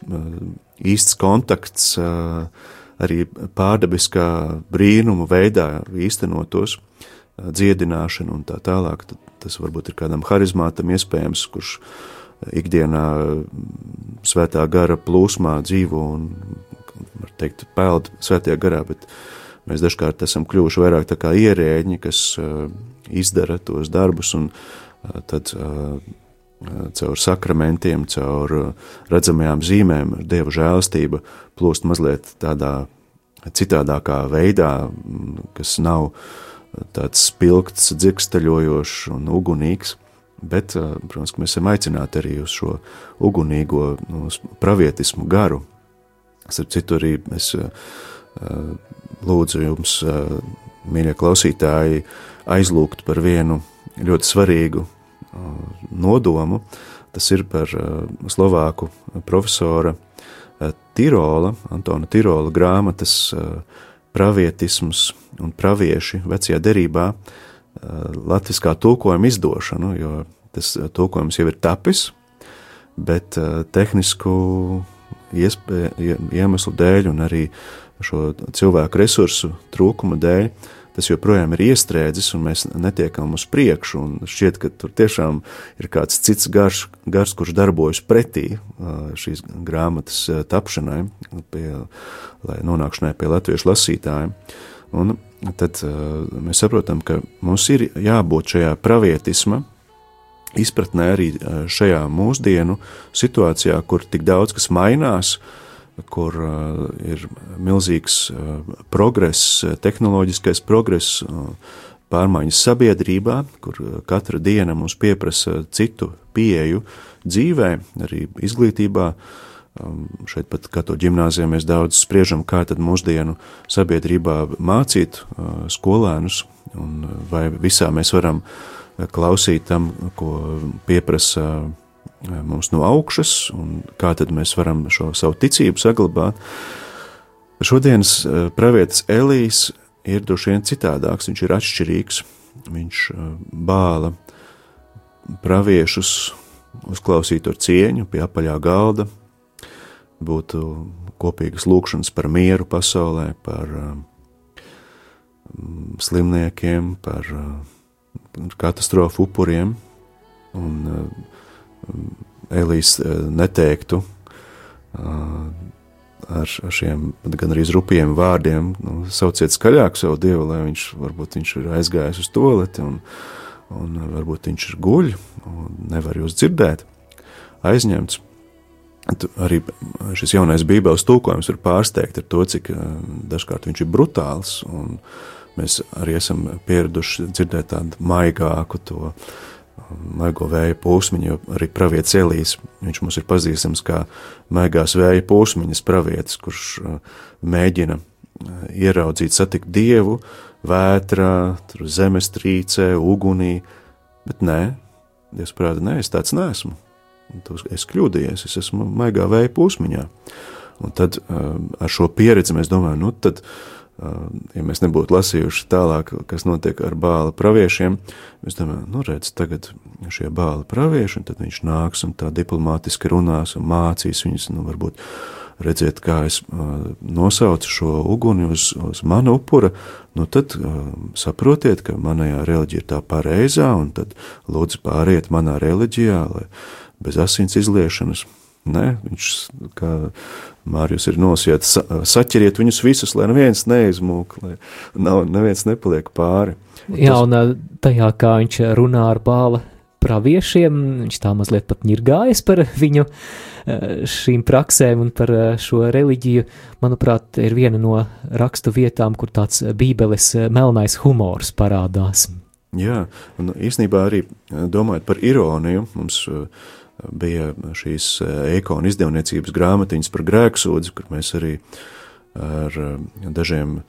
īsts kontakts arī pārdabiskā brīnuma veidā īstenotos, dziedināšana un tā tālāk. Tas varbūt ir kādam harizmātam iespējams, kurš ikdienā svētā gara plūsmā dzīvo un, var teikt, peld svētajā garā, bet mēs dažkārt esam kļuvuši vairāk tā kā ierēģi, kas izdara tos darbus un tad caur sakramentiem, caur redzamajām zīmēm, Dieva žēlastība plūst mazliet tādā citādākā veidā, kas nav tāds spilgts, dzirksteļojošs un ugunīgs. Bet, protams, mēs esam aicināti arī uz šo ugunīgo, nu, uz pravietismu garu. Starp citu, arī es lūdzu jums, mīļie klausītāji, aizlūgt par vienu ļoti svarīgu nodomu. Tas ir par Slovāku profesora Tirola, Antona Tirola grāmatas pravietisms un pravieši vecajā derībā latviskā tulkojuma izdošanu, jo tas tulkojums jau ir tapis, bet tehnisku iespēju, iemeslu dēļ un arī šo cilvēku resursu trūkuma dēļ tas joprojām ir iestrēdzis, un mēs netiekam uz priekšu. Šķiet, ka tur tiešām ir kāds cits gars, gars kurš darbojas pretī šīs grāmatas tapšanai, pie, lai nonākšanai pie latviešu lasītājiem. Un tad mēs saprotam, ka mums ir jābūt šajā pravietisma izpratnē arī šajā mūsdienu situācijā, kur tik daudz kas mainās, uh, kur uh, ir milzīgs uh, progress, tehnoloģiskais progress, uh, pārmaiņas sabiedrībā, kur uh, katra diena mums pieprasa citu pieeju dzīvē, arī izglītībā. Um, šeit pat katoļu ģimnāzijā mēs daudz spriežam, kā tad mūsdienu sabiedrībā mācīt uh, skolēnus, un uh, vai visā mēs varam klausīt tam, ko pieprasa mums no augšas, un kā tad mēs varam šo savu ticību saglabāt. Šodienas pravietis Elīs ir droši vien citādāks, viņš ir atšķirīgs, viņš bāla praviešus uzklausīt ar cieņu pie apaļā galda, būtu kopīgas lūkšanas par mieru pasaulē, par slimniekiem, par katastrofu upuriem, un Elīs eh, neteiktu ar šiem gan arī rupjiem vārdiem, nu, sauciet skaļāk savu dievu, lai viņš varbūt viņš ir aizgājis uz toleti un, un varbūt viņš ir guļ un nevar jūs dzirdēt, aizņemts. Arī šis jaunais bībeles tūkojums var pārsteigt ar to, cik dažkārt viņš ir brutāls, mēs arī esam pieraduši dzirdēt tādu maigāku to uh, maigo vēja pūsmiņu, jo arī pravietis Elīs, viņš mums ir pazīstams kā maigās vēja pūsmiņas pravietis, kurš uh, mēģina uh, ieraudzīt, satikt dievu vētrā, zemestrīcē, ugunī, bet nē, Dievs prāta, nē, es tāds neesmu. Es kļūdījies, es esmu maigā vēja pūsmiņā. Un tad uh, ar šo pieredzi mēs domājam, nu tad ja mēs nebūtu lasījuši tālāk, kas notiek ar bāla praviešiem, mēs domājam, nu redz, tagad šie bāla pravieši, un tad viņš nāks un tā diplomātiski runās un mācīs viņus, nu varbūt redziet, kā es uh, nosaucu šo uguni uz, uz manu upura, nu tad saprotiet, ka manajā reliģija ir tā pareizā, un tad lūdzu pāriet manā reliģijā, lai bez asins izliešanas. Nē, viņš, kā Mārcis ir nosietis, saķeriet viņus visus, lai neviens neizmūk, lai nav, neviens nepaliek pāri. Un Jā, tas... un tajā, kā viņš runā ar bāla praviešiem, viņš tā mazliet pat ņirgājas par viņu šīm praksēm un par šo reliģiju, manuprāt, ir viena no rakstu vietām, kur tāds bībeles melnais humors parādās. Jā, un īsnībā arī domājot par ironiju, mums uh, bija šīs ekonu eh, izdevniecības grāmatiņas par grēksūdzi, kur mēs arī ar eh, dažiem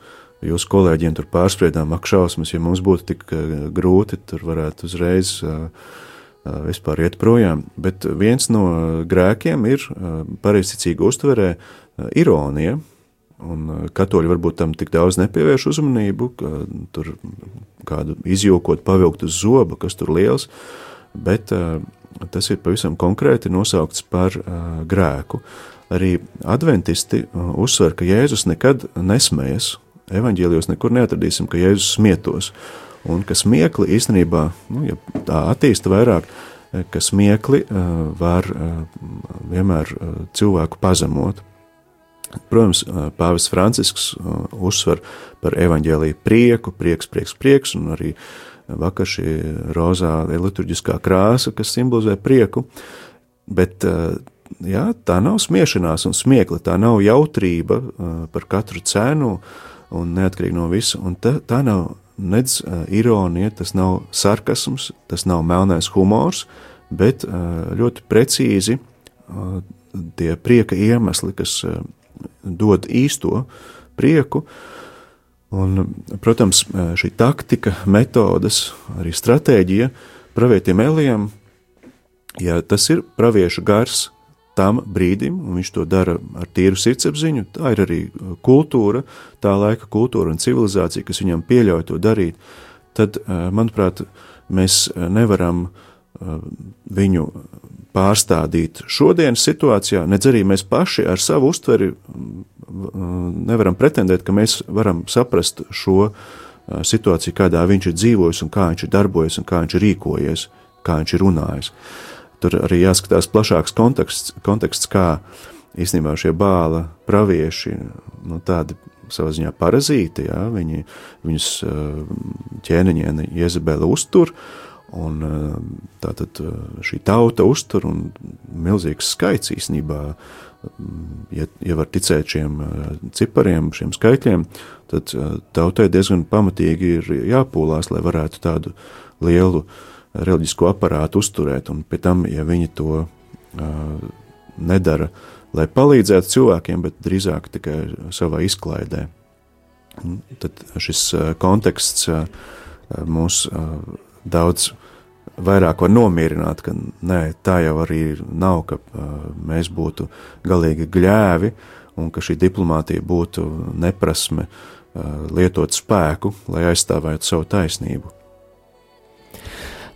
jūsu kolēģiem tur pārspriedām, ak, šausmas, ja mums būtu tik grūti, tur varētu uzreiz vispār iet projām. Bet viens no grēkiem ir pareizticīga uztverē ironija. Un katoļi varbūt tam tik daudz nepievērš uzmanību, ka tur kādu izjokot, pavilkt uz zoba, kas tur liels, bet tas ir pavisam konkrēti nosaukts par uh, grēku. Arī adventisti uh, uzsver, ka Jēzus nekad nesmējas. Evanģēlijos nekur neatradīsim, ka Jēzus smietos. Un ka smiekli īstenībā, nu, ja tā attīsta vairāk, ka smiekli uh, var uh, vienmēr uh, cilvēku pazemot. Protams, Pāvis Francisks uzsver par evaņģēlīju prieku, prieks, prieks, prieks, un arī vakar šī rozā liturģiskā krāsa, kas simbolizē prieku, bet jā, tā nav smiešanās un smiekla, tā nav jautrība par katru cenu un neatkarīgi no visa, un tā, tā nav nedz ironija, tas nav sarkasms, tas nav melnais humors, bet ļoti precīzi tie prieka iemesli, kas dod īsto prieku. Un, protams, šī taktika, metodas, arī stratēģija pravietim Elijam, ja tas ir pravieša gars tam brīdim, un viņš to dara ar tīru sirdsapziņu, tā ir arī kultūra, tā laika kultūra un civilizācija, kas viņam pieļauj to darīt, tad, manuprāt, mēs nevaram viņu pārstādīt šodienas situācijā, nedz arī mēs paši ar savu uztveri nevaram pretendēt, ka mēs varam saprast šo situāciju, kādā viņš ir dzīvojis un kā viņš ir darbojies un kā viņš ir rīkojies, kā viņš ir runājis. Tur arī jāskatās plašāks konteksts, konteksts kā īstenībā šie bāla pravieši, nu, tādi savā ziņā parazīti, jā, viņi, viņus ķēniņiene Jezebela uztur, uh, Un eh, tātad eh, šī tauta uztur un milzīgs skaits īstenībā, mm, ja, ja var ticēt šiem eh, cipariem, šiem skaitļiem, tad tautai diezgan pamatīgi ir jāpūlās, lai varētu tādu lielu reliģisko aparātu uzturēt, un pie tam, ja viņi to uh, nedara, lai palīdzētu cilvēkiem, bet drīzāk tikai savā izklaidē. Tad šis konteksts uh, mūs uh, daudz vairāk var nomierināt, ka nē, tā jau arī nav, ka uh, mēs būtu galīgi gļēvi un ka šī diplomātija būtu neprasme uh, lietot spēku, lai aizstāvētu savu taisnību.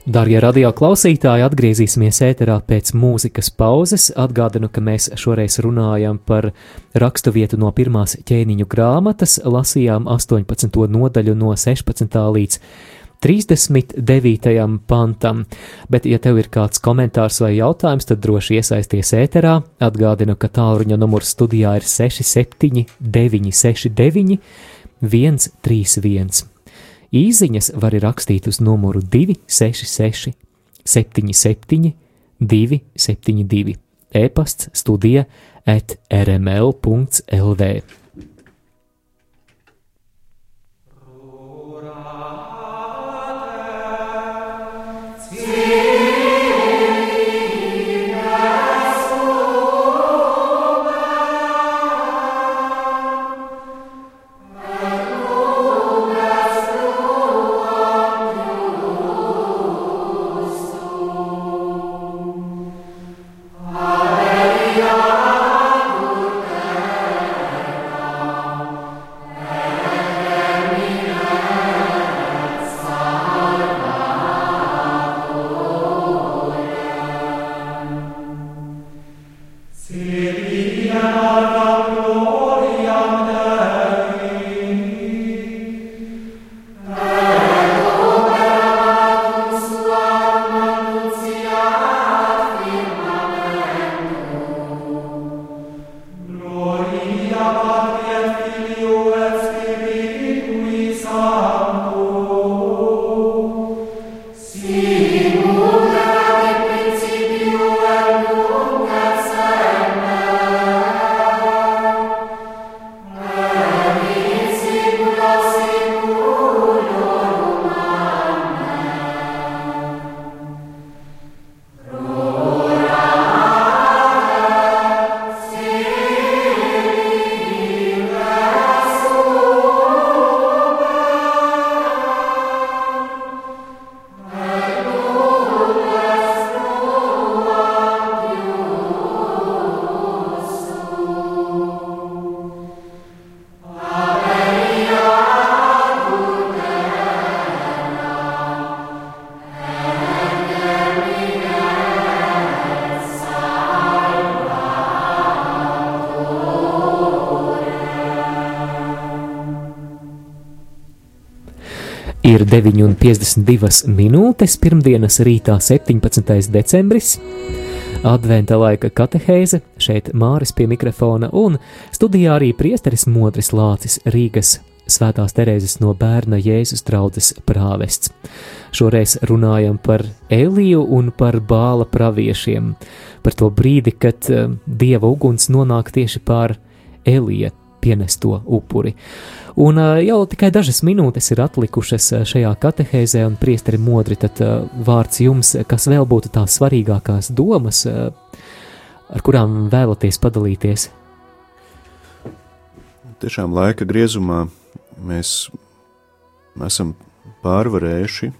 Darbie radio klausītāji, atgriezīsimies ēterā pēc mūzikas pauzes. Atgādinu, ka mēs šoreiz runājam par raksturvietu no pirmās ķēniņu grāmatas, lasījām 18. nodaļu no 16. līdz 39. pantam, bet, ja tev ir kāds komentārs vai jautājums, tad droši iesaisties ēterā. Atgādinu, ka tālruņa numurs studijā ir 67 969 131. Īziņas var rakstīt uz numuru 266 77 272. E-pasts studija at rml.lv. Ir 9,52 minūtes, pirmdienas rītā, 17. decembris. Adventa laika katehēze, šeit Māris pie mikrofona un studijā arī priesteris Modris Lācis Rīgas Svētās Terēzes no bērna Jēzus draudzes prāvests. Šoreiz runājam par Eliju un par bāla praviešiem, par to brīdi, kad uh, dieva uguns nonāk tieši pār Elija pienesto upuri. Un jau tikai dažas minūtes ir atlikušas šajā katehēzē, un priesteri modri, tad vārds jums, kas vēl būtu tās svarīgākās domas, ar kurām vēlaties padalīties? Tiešām laika griezumā mēs esam pārvarējuši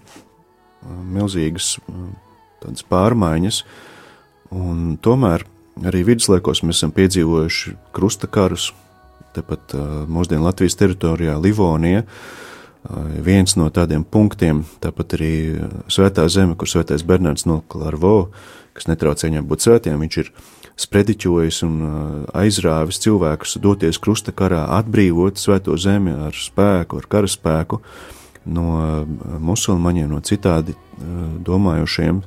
milzīgas tādas pārmaiņas, un tomēr arī viduslaikos mēs esam piedzīvojuši krustakarus, tepat mūsdienu Latvijas teritorijā Livonija, viens no tādiem punktiem, tāpat arī Svētā zeme, kur Svētais Bernards no Klarvo, kas netraucē viņam būt svētiem, viņš ir sprediķojis un aizrāvis cilvēkus doties krusta karā, atbrīvot svēto zemi ar spēku, ar karaspēku no musulmaņiem, no citādi domājošiem,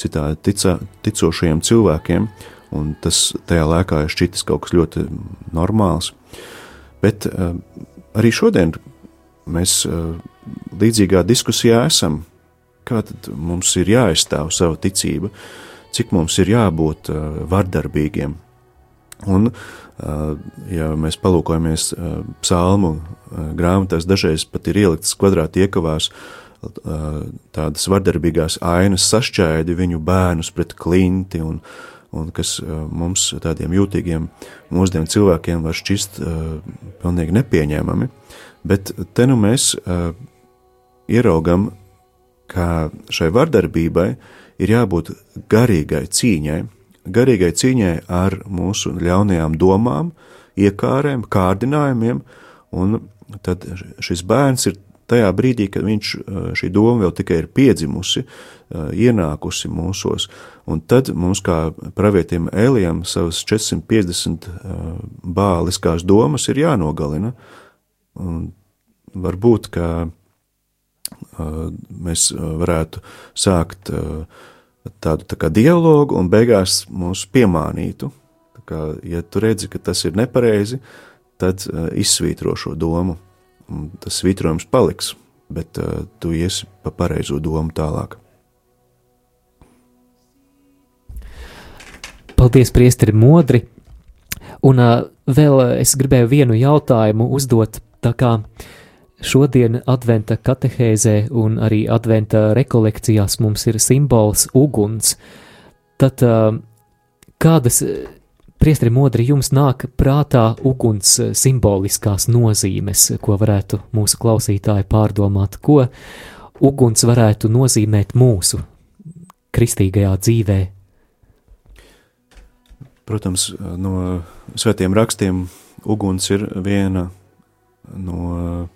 citādi ticā, ticošiem cilvēkiem, un tas tajā laikā ir šķitis kaut kas ļoti normāls. Bet arī šodien mēs līdzīgā diskusijā esam, kā tad mums ir jāaizstāv sava ticība, uh, cik mums ir jābūt uh, vardarbīgiem. Un, uh, ja mēs palūkojamies uh, psalmu grāmatās, dažreiz pat ir ieliktas kvadrāti iekavās tādas vardarbīgās ainas sašķēdi viņu bērnus pret klinti un, un kas mums tādiem jūtīgiem mūsdienu cilvēkiem var šķist pilnīgi nepieņēmami, bet te nu mēs ieraugam, ka šai vardarbībai ir jābūt garīgai cīņai, garīgai cīņai ar mūsu ļaunajām domām, iekārēm, kārdinājumiem, un tad šis bērns ir tajā brīdī, kad viņš šī doma vēl tikai ir piedzimusi, ienākusi mūsos, un tad mums kā pravietim Elijam savas 450 bāliskās domas ir jānogalina. Un varbūt, ka mēs varētu sākt tādu tā kā dialogu un beigās mūs piemānītu. Kā, ja tu redzi, ka tas ir nepareizi, tad izsvītro šo domu. Un tas svītrojums paliks, bet uh, tu iesi pa pareizo domu tālāk. Paldies, Priesteri Modri! Un uh, vēl es gribēju vienu jautājumu uzdot, tā kā uh, Šodien adventa katehēzē un arī adventa rekolekcijās mums ir simbols uguns. Tad kādas priestri modri jums nāk prātā uguns simboliskās nozīmes, ko varētu mūsu klausītāji pārdomāt, ko uguns varētu nozīmēt mūsu kristīgajā dzīvē? Protams, no svētiem rakstiem uguns ir viena no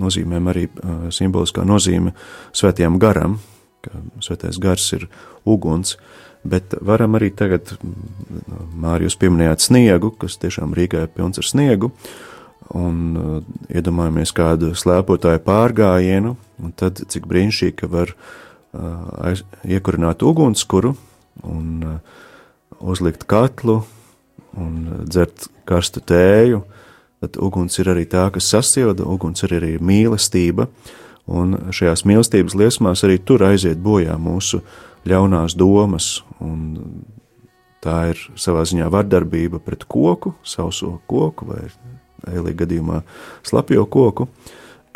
nozīmēm arī uh, simboliskā nozīme svētajam garam, ka svētais gars ir uguns, bet varam arī tagad, Mārijus pieminējāt sniegu, kas tiešām Rīgā ir pilns ar sniegu, un uh, iedomājamies kādu slēpotāju pārgājienu, un tad cik brīnišķīgi, ka var uh, aiz, iekurināt ugunskuru un uh, uzlikt katlu un dzert karstu tēju, Tad uguns ir arī tā, kas sasilda, uguns ir arī mīlestība, un šajās mīlestības liesmās arī tur aiziet bojā mūsu ļaunās domas, tā ir savā ziņā vardarbība pret koku, sauso koku vai eilī gadījumā slapjo koku,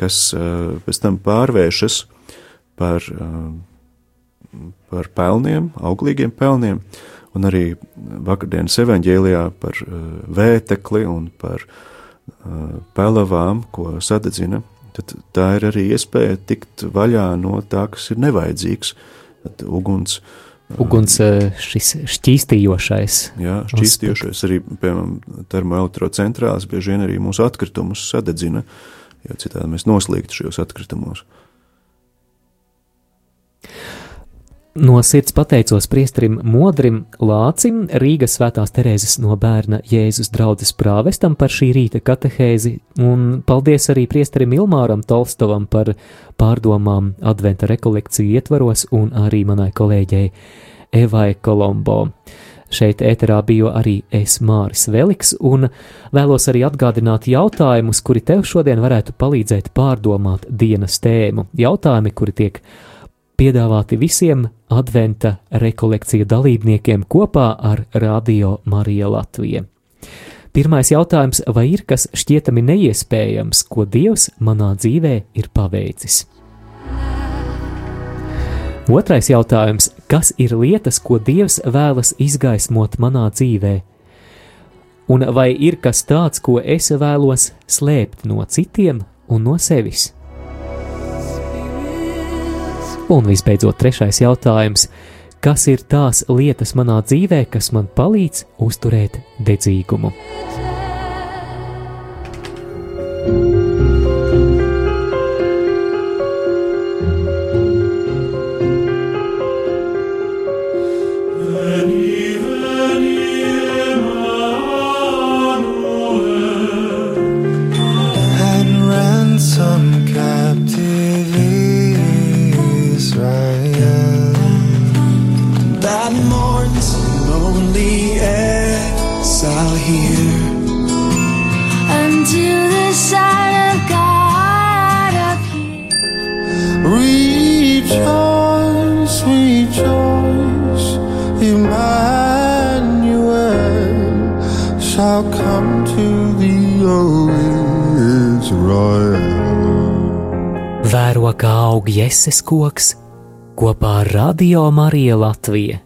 kas uh, pēc tam pārvēršas par, uh, par pelniem, auglīgiem pelniem, un arī vakardienas evaņģēlijā par uh, vētekli un par uh, pelavām, ko sadedzina, tad tā ir arī iespēja tikt vaļā no tā, kas ir nevajadzīgs. Tad uguns, uguns šis šķīstījošais. Jā, šķīstījošais arī, piemēram, termoelektrocentrāls bieži vien arī mūsu atkritumus sadedzina, jo citādi mēs noslīgtu šajos atkritumos. No sirds pateicos priestrim Modrim Lācim, Rīgas svētās Terēzes no bērna Jēzus draudzes prāvestam par šī rīta katehēzi, un paldies arī priestrim Ilmāram Tolstovam par pārdomām adventa rekolekciju ietvaros un arī manai kolēģei Evai Kolombo. Šeit ēterā biju arī es Māris Veliks, un vēlos arī atgādināt jautājumus, kuri tev šodien varētu palīdzēt pārdomāt dienas tēmu. Jautājumi, kuri tiek piedāvāti visiem adventa rekolekciju dalībniekiem kopā ar Radio Marija Latvija. Pirmais jautājums, vai ir kas šķietami neiespējams, ko Dievs manā dzīvē ir paveicis? Otrais jautājums, kas ir lietas, ko Dievs vēlas izgaismot manā dzīvē? Un vai ir kas tāds, ko es vēlos slēpt no citiem un no sevis? Un visbeidzot, trešais jautājums. Kas ir tās lietas manā dzīvē, kas man palīdz uzturēt dedzīgumu? and shall come to thee, O Israel. Vēro kā aug jēses koks kopā ar Radio Mariju Latviju.